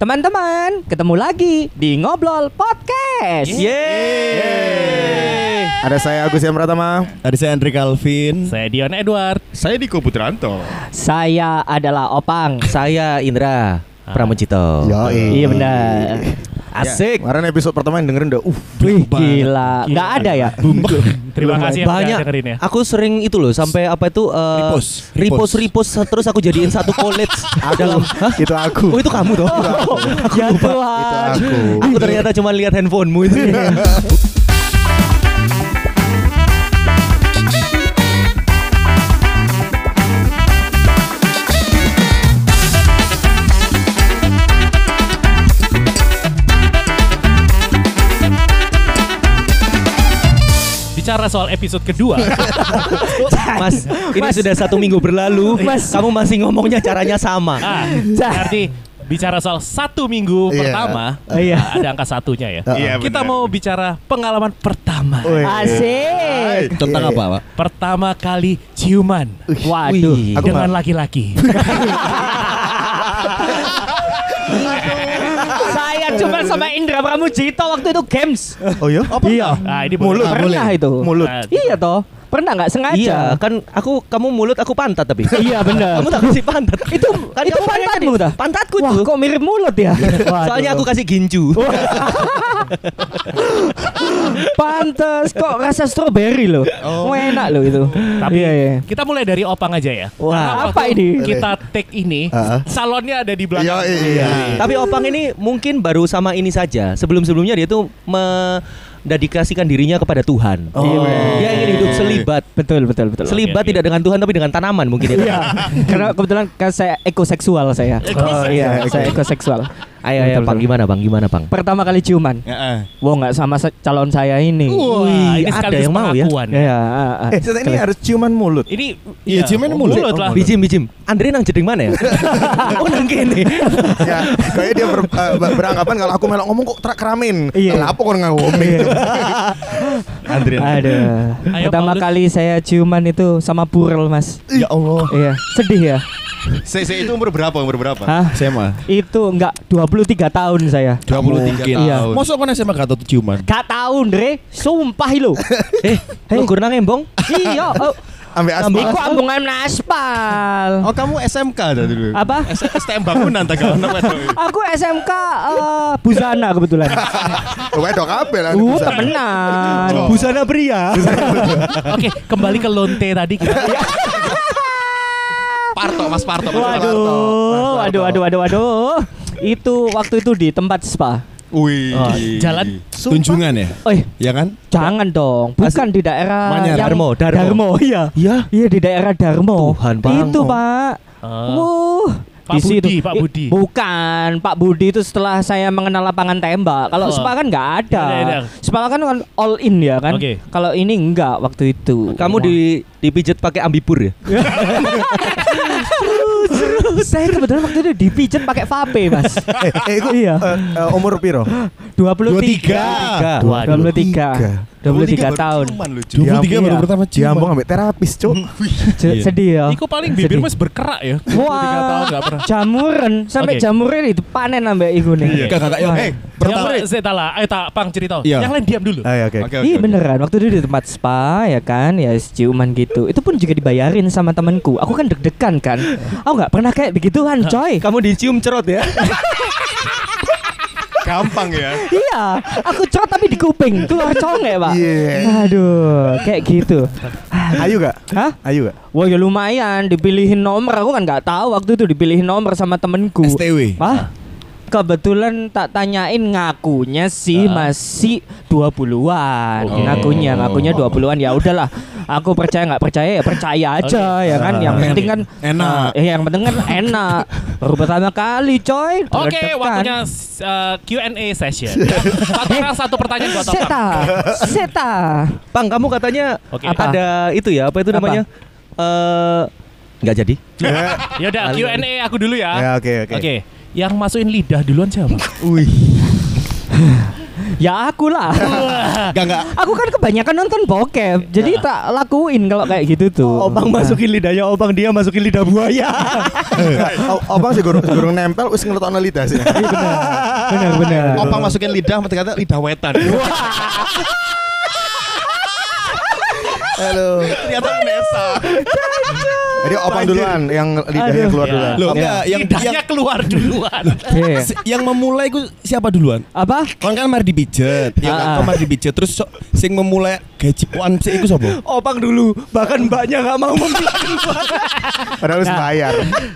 Teman-teman, ketemu lagi di Ngobrol Podcast. Yeay. Ada saya Agus Yang Pratama. Ada saya Andri Calvin. Saya Dion Edward. Saya Diko Putranto. Saya adalah Opang. Saya Indra Pramujito. Iya benar. Asik. Kemarin episode pertama yang dengerin udah uh Wih gila, nggak ada ya? Terima kasih yang Banyak. udah dengerin ya. Aku sering itu loh sampai apa itu uh, Repost. repost repost terus aku jadiin satu college dalam Hah? itu aku. Oh itu kamu toh? ya Itu Tuhan. aku. aku ternyata cuma lihat handphonemu itu. Bicara soal episode kedua, Mas, ini Mas. sudah satu minggu berlalu. Mas. Kamu masih ngomongnya caranya sama. ah, berarti bicara soal satu minggu Iya. pertama, Iya. ah, ada angka satunya ya. Iya, Kita benar. mau bicara pengalaman pertama. Wih. Asik. Tentang apa, Pak? Pertama kali ciuman Waduh. Wih. Dengan laki-laki. Saya cuma sama Indra Pramujito waktu itu games. Oh iya? Iya. Nah, ini Mulut. boleh. Pernah itu. Mulut. Iya toh. Pernah nggak sengaja? Iya, kan aku kamu mulut aku pantat tapi. Iya benar. kamu tak kasih pantat. itu Kan itu pantatmu tadi. dah. Pantatku Wah, tuh. kok mirip mulut ya? Soalnya aku kasih ginju. Pantes kok rasa strawberry loh. Oh. Enak loh itu. Tapi iya, iya. kita mulai dari opang aja ya. Wah, apa ini? Kita take ini, Ah. salonnya ada di belakang. Iya, iya. Tapi Opang ini mungkin baru sama ini saja. Sebelum-sebelumnya dia tuh mendedikasikan dirinya kepada Tuhan. Oh. Dia ingin hidup selibat. Betul, betul, betul. Selibat oke. tidak dengan Tuhan tapi dengan tanaman mungkin ya. Iya, karena kebetulan kan saya ekoseksual saya. Oh iya, saya ekoseksual. Ayo ayo Pang gimana Bang? Gimana Pang? Pertama kali ciuman. Heeh. Wah nggak sama calon saya ini. Wah, Wih, ini ada yang mau ya? pengakuan. Ya, ah, ah. Eh, ini harus ciuman mulut. Ini Iya, ciuman mulut. lah. Bijim bijim. Andre nang jeding mana ya? oh nang kene. ya, kayaknya dia ber- ber- beranggapan kalau aku melok ngomong kok terak keramin. Iya. Lah apa kok ngomong? Andre. Aduh. Ayo, Pertama Paulus. kali saya ciuman itu sama Purl, Mas. Ya Allah. Iya, sedih ya. Saya saya itu umur berapa? Umur berapa? Hah? SMA Itu enggak 23 tahun saya. 23 Iya. tahun Masa kan SMA gak tahu ciuman Gak tahun, Dre. Sumpah lo. Eh, lu kurang embong? iya, oh, Ambek asma. iku ambungan aspal. Oh, kamu SMK dah dulu. Apa? STM bangunan tak. Aku SMK eh, Busana kebetulan. Wedok kabeh lah. Uh, temenan. Oh. Busana pria. Oke, kembali ke lonte tadi kita. Parto, Mas Parto. Mas Parto. Waduh, waduh, waduh, waduh, waduh. Itu waktu itu di tempat spa. Wih. Oh, jalan. Tunjungan ya Eh, Ya kan jangan dong. Bukan di daerah Manyar. yang- Darmo, Darmo. Darmo, iya. Iya. Iya di daerah Darmo. Tuhan, Bang. Itu, Pak. Oh. Wuh. Pak di situ. Budi, Pak Eh, Budi. Bukan, Pak Budi itu setelah saya mengenal lapangan tembak. Kalau Oh. spa kan nggak ada. Ada, ada. Spa kan kan all in ya kan. Oke. Kalau ini enggak waktu itu. Kamu di dipijet pakai ambipur ya? saya kebetulan waktu itu dipijet pakai vape, Mas. Eh, eh, iku, Iya. eh, eh, umur piro? 23. 23. 23 tahun. Ciuman lu, Cu. 23 baru iya. pertama ciuman Diambung ambek terapis, Cuk. Iya. Sedih ya. Iku paling bibir mas berkerak ya. 23 tahun pernah. jamuran sampai Oke. jamuran itu panen ambek iku nih. Iya. Kakak kakak yang Eh, Pertama saya lah, ayo tak pang cerita. Iya. Yang lain diam dulu. Ah, ya, oke. Iya beneran waktu itu di tempat spa ya kan ya ciuman gitu itu pun juga dibayarin sama temanku. Aku kan deg-degan kan. Aku nggak pernah kayak begituan coy. Kamu dicium cerot ya? Gampang ya. iya aku cerot tapi di kuping. Keluar congek pak. Iya. aduh kayak gitu. Ayu gak? Hah? Ayu gak? Wah ya lumayan. Dipilihin nomor. Aku kan nggak tahu waktu itu dipilihin nomor sama temenku STW Wah kebetulan tak tanyain ngakunya sih masih 20-an. Oke. Ngakunya, ngakunya 20-an ya udahlah. Aku percaya nggak percaya ya percaya aja Oke. ya kan. Yang penting kan Enak. eh, yang penting kan enak. Baru pertama kali coy. Oke, Deg-degan. waktunya uh, Q&A session. satu orang satu pertanyaan buat. Seta, seta. Pang, kamu katanya Oke. Apa? ada itu ya, apa itu Apa? namanya? Eh nggak jadi. Ya udah Q&A aku dulu Ya, ya. oke, oke. Oke, yang masukin lidah duluan siapa? Wih. Ya aku lah. Enggak enggak. aku kan kebanyakan nonton bokep. Jadi tak lakuin kalau kayak gitu tuh. Opang masukin lidahnya opang dia masukin lidah buaya. O- Opang sih gurung gurung nempel wis ngeletokno lidah sih. Benar benar. Opang masukin lidah, ternyata lidah wetan. Halo. Ternyata Nesa. Jadi opang duluan yang lidahnya keluar Ya. duluan. Loh, enggak, yang Lidahnya yang keluar duluan. Iya. yang memulai itu siapa duluan? Apa? Kon kan mari dipijet, ya kan? Ah. Kon mari dipijet terus so, sing memulai gajipuan sih iku sapa? opang dulu, bahkan mbaknya nggak mau membilang. Padahal harus Nah. bayar.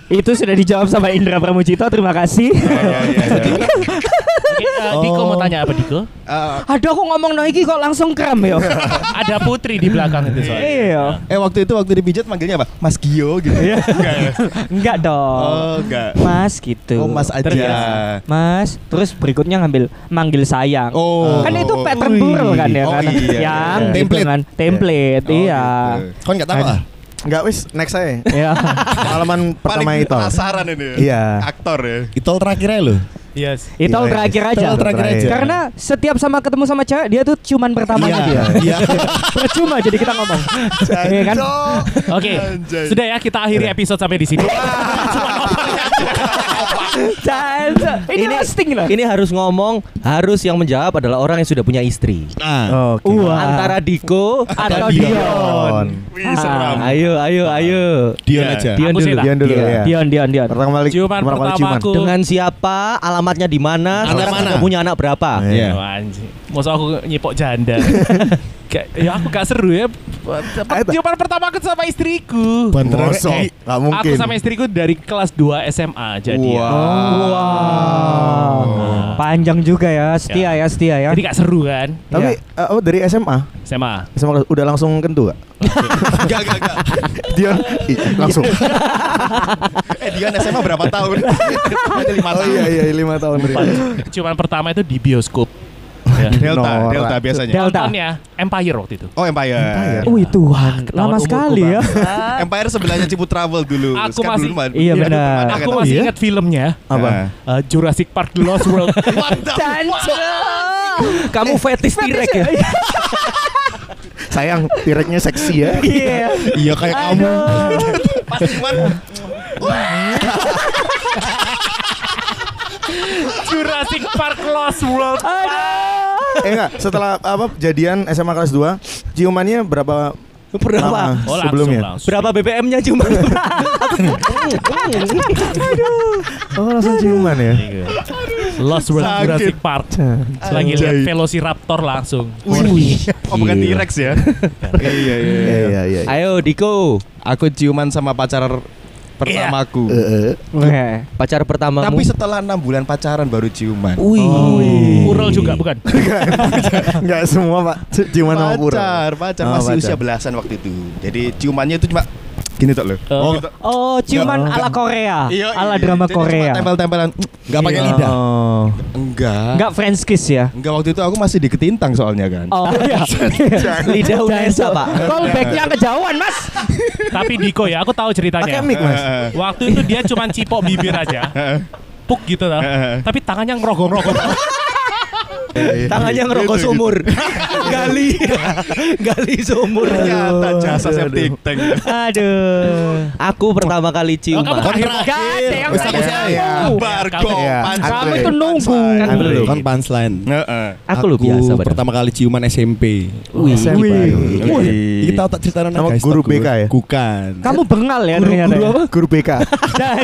Itu sudah dijawab sama Indra Pramujito. Terima kasih. Oke, eh, Diko mau tanya apa Diko? Aduh aku ngomong no iki kok langsung kram ya. Ada Putri di belakang itu soalnya. Iya. Eh waktu itu waktu dipijat manggilnya apa? Mas Gio gitu. Enggak ya? Enggak dong. Oh, enggak. Mas gitu. Oh, Mas aja. Terus, Mas, terus berikutnya ngambil manggil sayang. Oh. Kan itu pattern burl kan ya Oh, kan. iya, iya. Yang gitu Template. kan. Template, Oh, iya. gitu. Kon enggak tahu ah? Enggak wis next saya. Iya. Pengalaman pertama Paling itu. penasaran ini. Iya. Aktor ya. Itol terakhir aja lo. Yes. Itu Iya, iya. terakhir aja. Itu terakhir aja. Karena setiap sama ketemu sama cewek dia tuh cuman pertamanya dia. Iya. Percuma jadi kita ngomong. Iya kan? Oke, sudah ya kita akhiri episode sampai di sini. ini roasting lah. Ini harus ngomong, harus yang menjawab adalah orang yang sudah punya istri. Nah, Oke. Wah. Antara Diko atau Dion. Dion. Seram. Ayo, ayo, ayo. Dion Iya. aja. Dion Aku dulu. Dion dulu Iya. ya. Dion, Dion, Dion. Pertama kali Ciuman pertama kali pertama ciuman. aku. Dengan siapa? Alamatnya di mana? Anak Sekarang mana? sudah punya anak berapa? Iya. Anjing. Masa aku nyipok janda. Ya aku gak seru ya. Ciuman pertama aku sama istriku. Banteran Enggak mungkin. Aku sama istriku dari kelas 2 SMA jadi ya. Wah. Panjang juga ya, setia ya, setia ya. Jadi gak seru kan? Tapi eh, oh dari SMA. SMA. SMA udah langsung kentu gak? Enggak, enggak, enggak. Dion i- langsung. Eh, Dion SMA berapa tahun? Ada lima Oh tahun. iya iya lima tahun dari. Ciuman pertama itu di bioskop. Ya. Delta, Norak. Delta biasanya. Delta. Nontonnya Empire waktu itu. Oh, Empire. Wih Tuhan, Ketahuan lama umurku, sekali ya. Empire sebelahnya Cipu Travel dulu. Aku Sekarang masih- dulu mah- Iya, benar. Aku kan? masih Iya? ingat filmnya Apa? uh, Jurassic Park The Lost World. Kamu fetis tirek ya? Sayang, tireknya seksi ya. Iya. Iya kayak kamu. Pas cuman Jurassic Park Lost World. eh enggak, setelah apa jadian SMA kelas 2, ciumannya berapa Berapa? lama Oh, langsung, sebelumnya? langsung. Berapa BBM-nya cuma? Oh, langsung ciuman ya. Lost World Sakit. Jurassic Park. Lagi lihat Velociraptor langsung. Wih. Oh, bukan. T-Rex ya? Iya, iya, iya. Iya iya iya. Ayo Diko, Aku ciuman sama pacar pertamaku. Eh, eh. Eh. pacar pertamamu. Tapi setelah enam bulan pacaran baru ciuman. Wih. Ural juga bukan? Enggak semua, Pak. Ci- Ciuman sama pura. pacar, pacar Oh, masih pacar. usia belasan waktu itu. Jadi ciumannya itu cuma gini tok loh. Oh, Oh, ciuman Enggak, ala Korea, Iya, ala iya. drama Korea. Tempel-tempelan. Enggak pakai Iya. lidah. Oh. Enggak. Enggak French kiss ya? Enggak waktu itu aku masih diketintang soalnya kan. Oh iya. Lidah Unesa, Pak. Callbacknya kejauhan mas. tapi Diko ya, aku tahu Pakai ceritanya. mic, Mas. Waktu itu dia cuma cipok bibir aja. Puk gitu loh. Tapi tangannya ngerogong-rogong. Tangannya ngerokok Gitu, sumur. gali. gali sumur. Ternyata jasa septic tank. Aduh. Aku pertama kali Oh, kamu ciuman. terakhir. Gak ada yang saya aku saya. tahu. Bargo, Iya. Kamu itu nunggu. Kan belum. Kan punchline. Heeh. Aku lu biasa pertama kali ciuman SMP. Wih. Wih. Kita tak cerita Nama guru BK ya? Bukan. Kamu bengal ya ternyata. Guru ya? apa? Guru BK.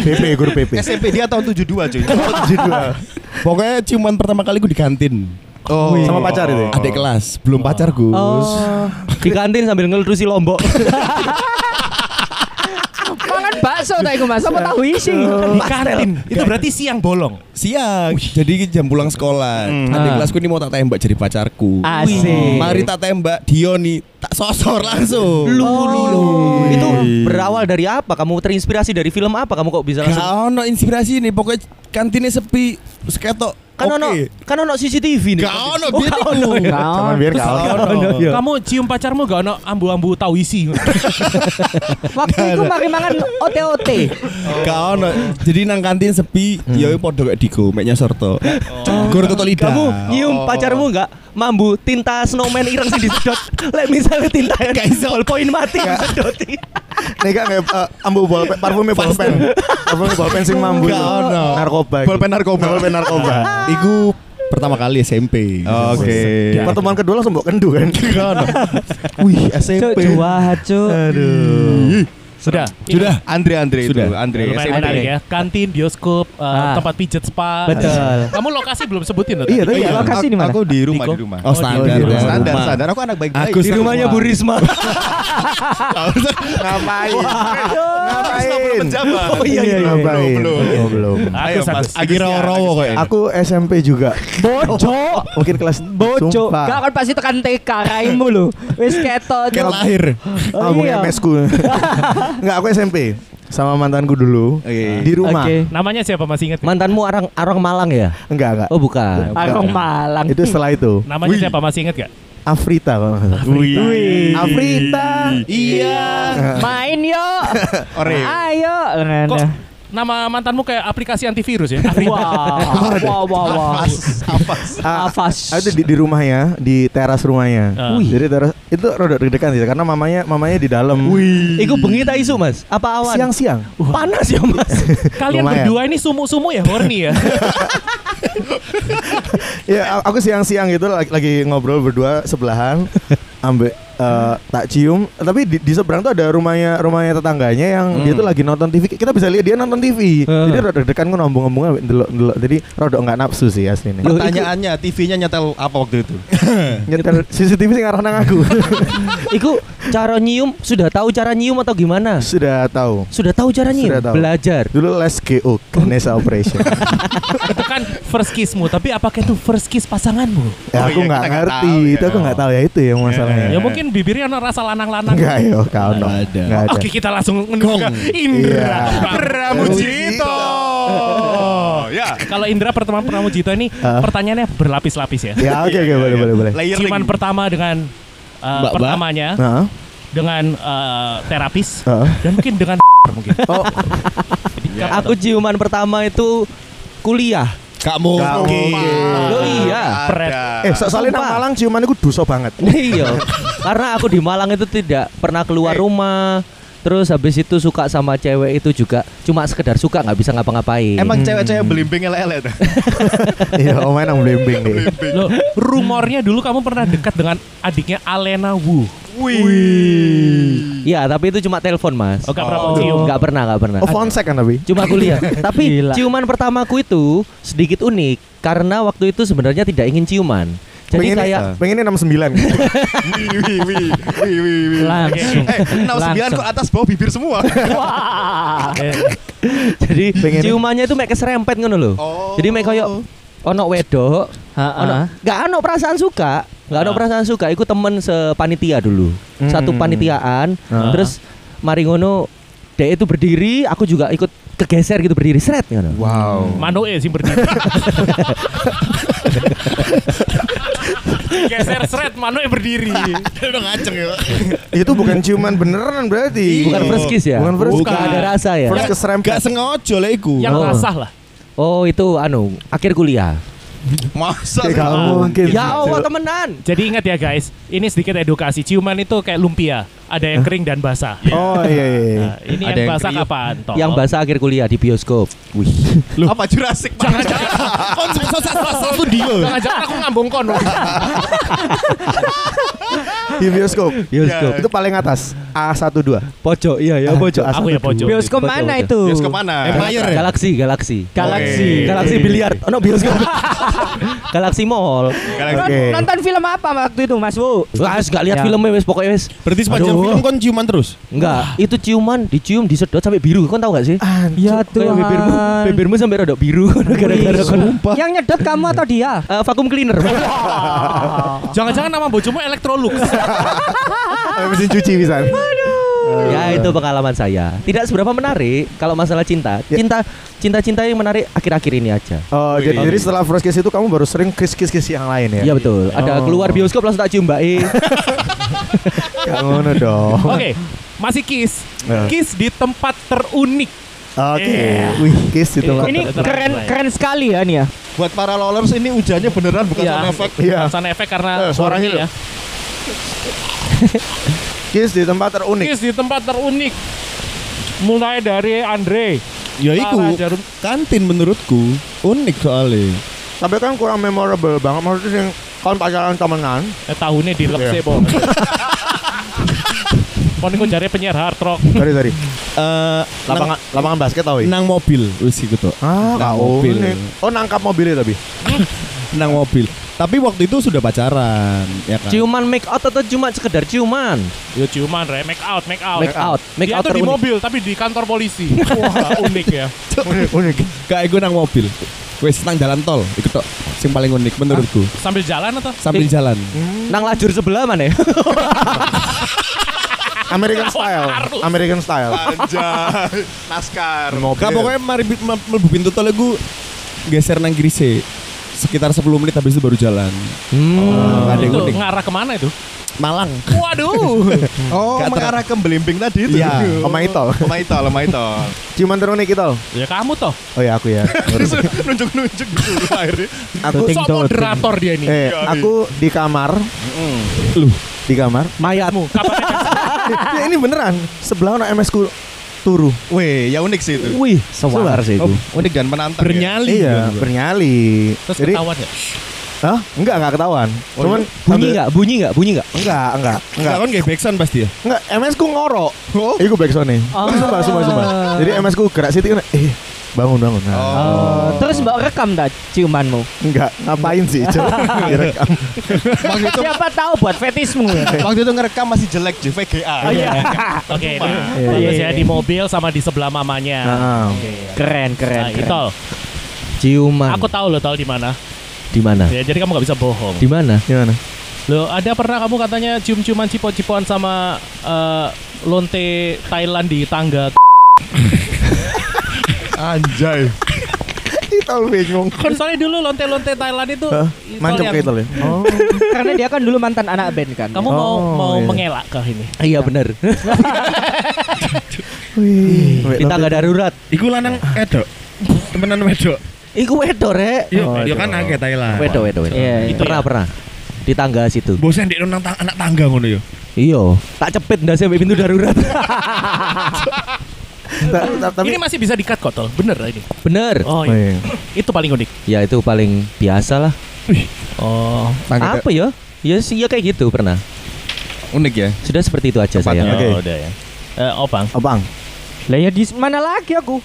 BP, guru BP. SMP dia tahun 72 cuy. Pokoknya ciuman pertama kali gue di kantin. Oh, sama pacar itu. ya? Adik kelas, belum pacar Gus. Oh. Di kantin sambil ngelurusi lombok. Mangan bakso tak iku Mas. Apa tahu isi? Di kantin. Itu berarti siang bolong. Siang. Jadi jam pulang sekolah. Hmm. Adik Ah. kelasku ini mau tak tembak jadi pacarku. Asik. Mari tak tembak Dioni tak sosor langsung. Lu, lu, lu. Itu berawal dari apa? Kamu terinspirasi dari film apa? Kamu kok bisa langsung Gak ono inspirasi nih pokoknya kantinnya sepi terus ketok Kan ono kan ono CCTV nih. Gak ono biar iku. Cuman biar kau. Iya. Kamu cium pacarmu gak ono ambu-ambu tau isi. Waktu itu mari mangan OT-OT. Gak ono. Jadi nang kantin sepi, ya podo kayak Diko, mek nyosor to. Gur tutul lidah. Kamu nyium pacarmu enggak mambu tinta snowman ireng sing disedot. Lek misalnya tinta yang ballpoint mati disedoti. Nih kan eh, ambu bolpen, parfumnya bolpen. Parfumnya bolpen sing mambu. Narkoba. Bolpen narkoba. Bolpen narkoba. Iku pertama kali SMP. Oke. Pertemuan kedua langsung bawa kendu kan. Wih, Cuk, SMP. Cuk. Aduh. Sudah. Sudah. Andre Andre itu, Sudah. Andre Lumayan SMP. menarik ya. Kantin, bioskop, eh, Ah. tempat pijet spa. Betul. Kamu lokasi belum sebutin loh. Iya, Iya, ya. lokasi di mana? Aku di rumah Diko? di rumah. Oh, standar. Oh, iya. Standar Rumah. standar. Aku anak baik-baik. Di rumahnya Bu Risma. Ngapain? Ngapain? Oh iya iya. Ngapain? Belum, belum. Belum. Lagi rawo-rawo kok. Aku SMP juga. Bojo. Mungkin kelas Bojo. Gak kan pasti tekan TK raimu lho. Wis ketot. Kayak Cuk. lahir. Ah, mungkin iya. MS ku. Enggak, aku SMP sama mantanku dulu Oke. di rumah. Oke. Namanya siapa masih ingat? Mantanmu orang orang Malang ya? Enggak, enggak. Oh bukan. Arong Malang. Itu setelah itu. Namanya siapa masih ingat gak? Afrita kalau nggak salah. Wih. Afrita. Iya. Main yuk. Ore. Ayo. Kok Ngene. Nama mantanmu kayak aplikasi antivirus ya? Wah, wah, wah, wah. Ah, Afas. itu di, di rumahnya, di teras rumahnya. Ah. Wih. Jadi teras itu rada deg-degan sih karena mamanya mamanya di dalam. Iku bengi ta isu, Mas? Apa awan? Siang-siang. Panas ya, Mas. Kalian Lumayan. berdua ini sumu-sumu ya horny ya? Ya, aku siang-siang gitu lagi, lagi ngobrol berdua sebelahan, ambek eh, tak cium. Tapi di, di seberang tuh ada rumahnya rumahnya tetangganya yang dia tuh lagi nonton TV. Kita bisa lihat dia nonton TV. Jadi rada deg-degan gue ngomong-ngomong ambek delok-delok. Jadi rada nggak nafsu sih aslinya. Loh, Pertanyaannya TV-nya nyetel apa waktu itu? Nyetel CCTV sing ngarah nang aku. Iku cara nyium sudah tahu cara nyium atau gimana? Sudah tahu. Sudah tahu cara nyium? Sudah tahu. Belajar. Dulu les GO, Ganesha Operation. itu kan first kissmu, tapi apakah itu first kiss pasanganmu? ya Oh aku iya, nggak nggak ngerti, tahu ya. itu aku nggak tahu ya itu yang masalahnya. Ya mungkin bibirnya ada rasa lanang-lanang. Enggak yo, kau no. Nggak ada. Oke kita langsung menuju ke Indra Iya. Pramujito. ya. Kalau Indra pertemuan Pramujito ini Ah. pertanyaannya berlapis-lapis ya. Ya oke oke boleh boleh boleh. Layering. Ciuman pertama dengan uh, Mbak-mbak. pertamanya Nah, dengan uh, terapis Heeh. dan mungkin dengan mungkin. oh Aku ciuman pertama itu kuliah. Kamu. Nggak mungkin. Loh iya. Pret. eh so- soalnya nang. Malang ciuman itu dosa banget. iya. Karena aku di Malang itu tidak pernah keluar rumah. Terus habis itu suka sama cewek itu juga cuma sekedar suka nggak bisa ngapa-ngapain. Emang cewek-cewek belimbing tuh. Iya, omain nang blembing deh. Loh, rumornya dulu kamu pernah dekat dengan adiknya Alena Wu. Iya, tapi itu cuma telepon, Mas. Oh, gak pernah Oh. cium. Nggak pernah, nggak pernah. Oh, fonsek kan tapi. Cuma kuliah. Tapi Gila. ciuman pertamaku itu sedikit unik karena waktu itu sebenarnya tidak ingin ciuman. Jadi pengennya, kayak pengennya 69 Wih wih wih wih wih wih. Langsung. Eh, 69 kok atas bawah bibir semua. Wah. Jadi Pengen- ciumannya itu mek keserempet ngono lho. Oh. Jadi mek koyo ono wedok, ono Heeh. gak ono perasaan suka, gak ono perasaan suka. Iku temen sepanitia dulu, satu Hmm. panitiaan. Terus mari ngono, dia itu berdiri, aku juga ikut kegeser gitu berdiri seret ngono. Wow. Mano eh sih berdiri. Geser seret Mano eh berdiri. Udah ngaceng ya. Itu bukan ciuman beneran berarti. Bukan first kiss ya? Bukan first Bukan kiss. ada rasa ya? First keserempet. Gak sengaja lah iku. Yang Oh. rasah lah. Oh itu anu akhir kuliah. Masa Kayak gak mungkin. Ya Allah temenan. Jadi ingat ya guys, ini sedikit edukasi. Ciuman itu kayak lumpia, ada yang kering dan basah. Oh iya iya. iya. Nah, ini Ada yang yang basah kriuk. kapan? Toh? Yang bahasa akhir kuliah di bioskop. Wih. apa Jurassic Park? Satu dia. Jangan-jangan aku ngambung kono. Di bioskop. Bioskop. Itu paling atas A12. Pojok iya ya pojok. A12. Aku ya pojok. Bioskop mana itu? Bioskop mana? Empire ya? Galaxy, Galaxy. Galaxy. Galaxy biliar. Oh, no bioskop. Galaxy Mall. Oke. Nonton film apa waktu itu Mas Wu? Wah, gak lihat Ya. filmnya wes pokoknya wes. Berarti sepanjang Aduh. film kon ciuman terus. Enggak, itu ciuman, dicium, disedot sampai biru. Kau tahu gak sih? Ya Kayak bibirmu, bibirmu sampai rodok biru gara-gara kon Yang nyedot kamu atau dia? Eh, vakum cleaner. Jangan-jangan nama bojomu Electrolux. Oh, mesin cuci bisa. Ya itu pengalaman saya. Tidak seberapa menarik kalau masalah cinta. Ya. Cinta cinta-cinta yang menarik akhir-akhir ini aja. Oh, jadi, jadi setelah first kiss itu kamu baru sering kiss kiss kiss yang lain ya? Iya betul. Ada Oh. keluar bioskop langsung tak cium Mbak E. Ngono dong. Oke, masih kiss. Ya. Kiss di tempat terunik. Oke. Yeah. Wih, kiss itu. Ini keren keren sekali ya nih ya. Buat para lolers ini hujannya beneran bukan Iya. sound effect. Iya. Sound efek karena Eh, suaranya loh. ya. Kiss di tempat terunik. Kiss di tempat terunik. Mulai dari Andre. Ya iku Salah jarum. kantin menurutku unik soalnya. Tapi kan kurang memorable banget maksudnya yang kan pacaran temenan. Eh tahunnya di Iya. sih, Bang. Kon iku jare penyiar hard rock. Sorry, sorry. Eh Lapangan lapangan basket tau ya? nang mobil wis iku. Ah, nang kau mobil. Oh, nangkap mobilnya tapi. Nang mobil. Tapi waktu itu sudah pacaran, ya kan? Ciuman make out atau cuma sekedar ciuman? Ya ciuman, re. Make out, make out. Make out, make Dia out tuh di mobil tapi di kantor polisi. Wah, unik ya. unik, unik. Kayak gue nang mobil. Wes nang jalan tol, iku tok sing paling unik menurutku. Sambil jalan atau? Sambil Eh. jalan. Nang lajur sebelah mana ya? American style. American style. Anjay. Naskar. Mobil. Kak pokoknya mari mlebu pintu tol iku geser nang kiri sih. Sekitar 10 menit habis itu baru jalan. Hmm. ada yang ngarah ke mana itu? Malang. Waduh. Oh, Gak mengarah ke belimbing tadi itu. Iya, Oma Itol. Oma Itol, Oma Itol. Ciuman terunik Itol. ya kamu toh. Oh ya aku ya. Terus nunjuk-nunjuk dulu akhirnya. aku Sok moderator dia nih. eh aku di kamar. Loh. Di kamar. Mayatmu. Ya ini beneran. Sebelah ono MS ku turu. Weh, ya unik sih itu. Wih, sewar sih itu. Unik dan menantang. ya. Bernyali. Iya, kan, Bro. bernyali. Terus Jadi, ketahuan ya? Hah? Enggak, enggak ketahuan. Cuman Bunyi ambil- nggak? Bunyi nggak? Bunyi nggak? Enggak, enggak, Enggak enggak. kan kayak backsound pasti ya. Enggak, MS ku ngorok. Oh. Iku backsound nih. Oh. Sumpah, sumpah, sumpah. Jadi MS ku gerak situ kan, eh bangun bangun. Nah, Oh, terus mbak rekam dah ciumanmu. Enggak, ngapain sih? Coba direkam. Waktu itu Siapa tahu buat fetismu ya. waktu itu ngerekam masih jelek di VGA. Oh, iya. Oke, ini Iya, iya, ya iya. di mobil sama di sebelah mamanya. Nah, Keren, keren, Nah, keren. Itol, Ciuman. aku tahu lo tahu di mana. di mana? Ya, jadi kamu nggak bisa bohong. Di mana? gimana? Lo ada pernah kamu katanya cium-ciuman cipot-cipoan sama eh, lonte Thailand di tangga? Anjay. Itol bingung. Kan soalnya dulu lonte-lonte Thailand itu yang- ke Itol ya? Oh. Karena dia kan dulu mantan anak band kan. Kamu mau Oh, mau iya. mengelak ke ini? Iya benar. Wih. Di tangga darurat. Iku lanang edok. Temenan wedok. Iku wedo rek. Yo, Oh, yo edok. kan akeh Thailand. Wedo wedo wedo. Iya, iya. Itu Pernah ya? pernah. Di tangga situ. Bosan di nang tang- anak tangga ngono yo. Iya. Tak cepet sampai pintu darurat. Tapi ini masih bisa dikat kok, Tol. Bener ini. Bener. Oh, Oh, iya. iya. itu paling unik. Ya itu paling biasa lah. Oh, Apa ya? Ya sih ya kayak gitu pernah. Unik ya. Sudah seperti itu aja saya. Oke. udah ya. Eh, Opang. Oh, Bang. Lah ya di mana lagi aku?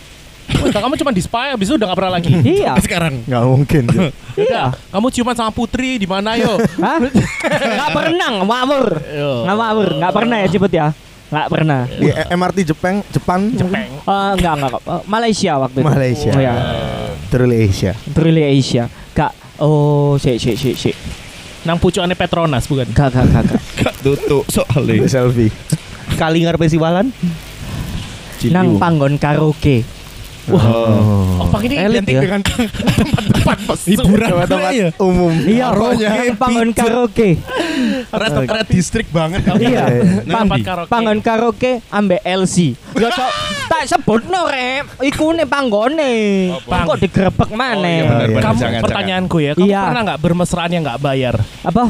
Wah, kamu cuma di spa habis itu udah gak pernah lagi. iya. Sekarang Enggak mungkin. Jo. Udah, kamu ciuman sama Putri di mana yo? Hah? Enggak pernah, ngawur. Yo. Ngawur, enggak pernah ya Ciput ya? Enggak pernah. Di E- MRT Jepang, Jepang, Jepang. Eh, enggak, enggak, enggak. Malaysia waktu itu. Malaysia. Oh ya. Truly Asia. Truly Asia. Enggak. Oh, sik sik sik sik. Nang pucukannya Petronas bukan? Enggak, enggak, enggak. enggak. gak tutup soalnya. Selfie. Kali ngarepe siwalan. Nang panggon karaoke. Oh. Opang ini Elit identik ya. dengan tempat-tempat. Hiburan Tempat-tempat ya. umum. Iya, nang panggon karaoke. Red distrik banget. Iya. Pang- Tempat karaoke. Panggon karaoke ambek LC. Ya cok, tak sebutno rep. Iku ne panggone. Pang. Kok digrebek maneh? Oh, iya, benar, Iya. Kamu Jangan, pertanyaanku ya, kamu Iya. pernah nggak bermesraan yang nggak bayar? Apa?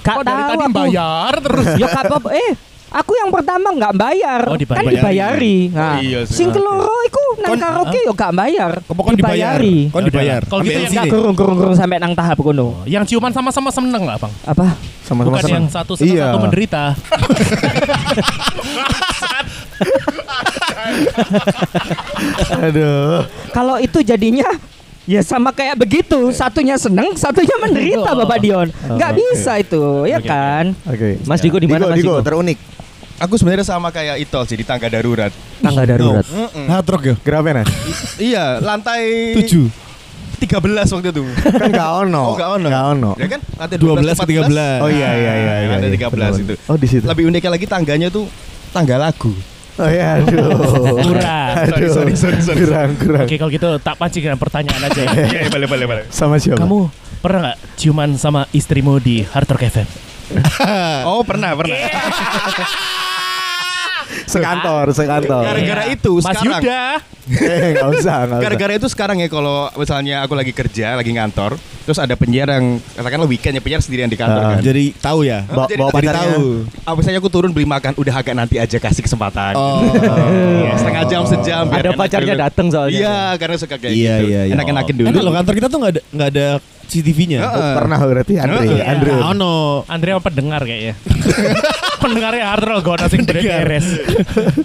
Gak Kok dari tadi aku. bayar terus? Ya gak apa Eh, aku yang pertama nggak bayar. Oh, dibayar. Kan dibayari. Nah, Oh, iya sing keloro iku nang Kon- karaoke yo gak bayar. Dibayar. Dibayari. Kon dibayar. Kalau gitu yang deh. gurung-gurung sampai nang tahap kono. Yang ciuman sama-sama seneng lah, Bang. Apa? Sama-sama Bukan seneng. yang satu seneng Iya. satu menderita. Aduh. Kalau itu jadinya Ya sama kayak begitu, satunya seneng, satunya menderita Bapak Dion. Nggak oke. bisa itu, ya Oke, kan? Oke. Mas Diko di mana Diko, Mas Diko, terunik. Aku sebenarnya sama kayak Itol sih di tangga darurat. Tangga darurat. Mm-mm. Hard rock yo. Gravenas. Iya, lantai Tujuh. 13 waktu itu. kan gak ono. Oh, gak ono. Gak ono. Ya kan? Lantai 12 12 ke 13. Oh iya iya iya iya. Lantai iya. 13 itu. Oh di situ. Lebih uniknya lagi tangganya tuh tangga lagu. Oh iya, aduh. Kurang. Aduh. Sorry, sorry, sorry, sorry. Kurang, kurang. Oke kalau gitu tak pancing dengan pertanyaan aja. ya. Iya, boleh, boleh, boleh. Sama siapa? Kamu pernah nggak ciuman sama istrimu di Hard Rock FM? Oh, pernah, pernah. Sekantor, sekantor. Gara-gara itu Mas sekarang. Yuda. Eh, enggak usah. Gara-gara itu sekarang ya kalau misalnya aku lagi kerja, lagi ngantor, terus ada penyiar yang katakanlah weekend ya penyiar sendirian di kantor Ah. kan. Jadi tahu ya. Bawa, Jadi bawa pacarnya. tahu. Ah, misalnya aku turun beli makan, udah agak nanti aja kasih kesempatan. Oh. Iya, setengah jam sejam. Ada pacarnya dulu. datang soalnya. Iya, karena suka kayak Iya, gitu. iya, iya. Enak-enakin dulu. Kan kalau kantor kita tuh nggak ada nggak ada CCTV-nya. Oh, pernah berarti Andre, Heeh. Andre. Oh no. Andrea pendengar kayaknya. Pendengarnya Rock gak sing beres.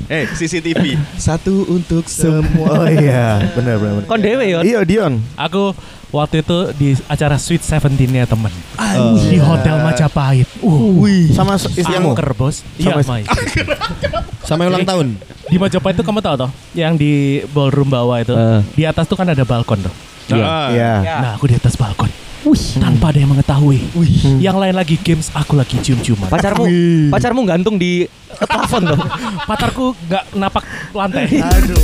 Eh, CCTV satu untuk semua. Oh iya, benar benar. benar. Kon dewe yo. Iya, Dion. Aku waktu itu di acara Sweet Seventeen-nya temen Oh. di Hotel Majapahit. Uh, Sama s- istrimu. angker bos. Iya, Sama- Mai. Sampai ulang tahun. Di Majapahit itu kamu tahu toh? Yang di ballroom bawah itu. Eh. Di atas tuh kan ada balkon tuh. Iya. Nah, aku di atas balkon. Tanpa ada yang mengetahui. Yang lain lagi games, aku lagi cium-ciuman. Pacarmu, pacarmu gantung di plafon tuh. Patarku nggak napak lantai. Aduh.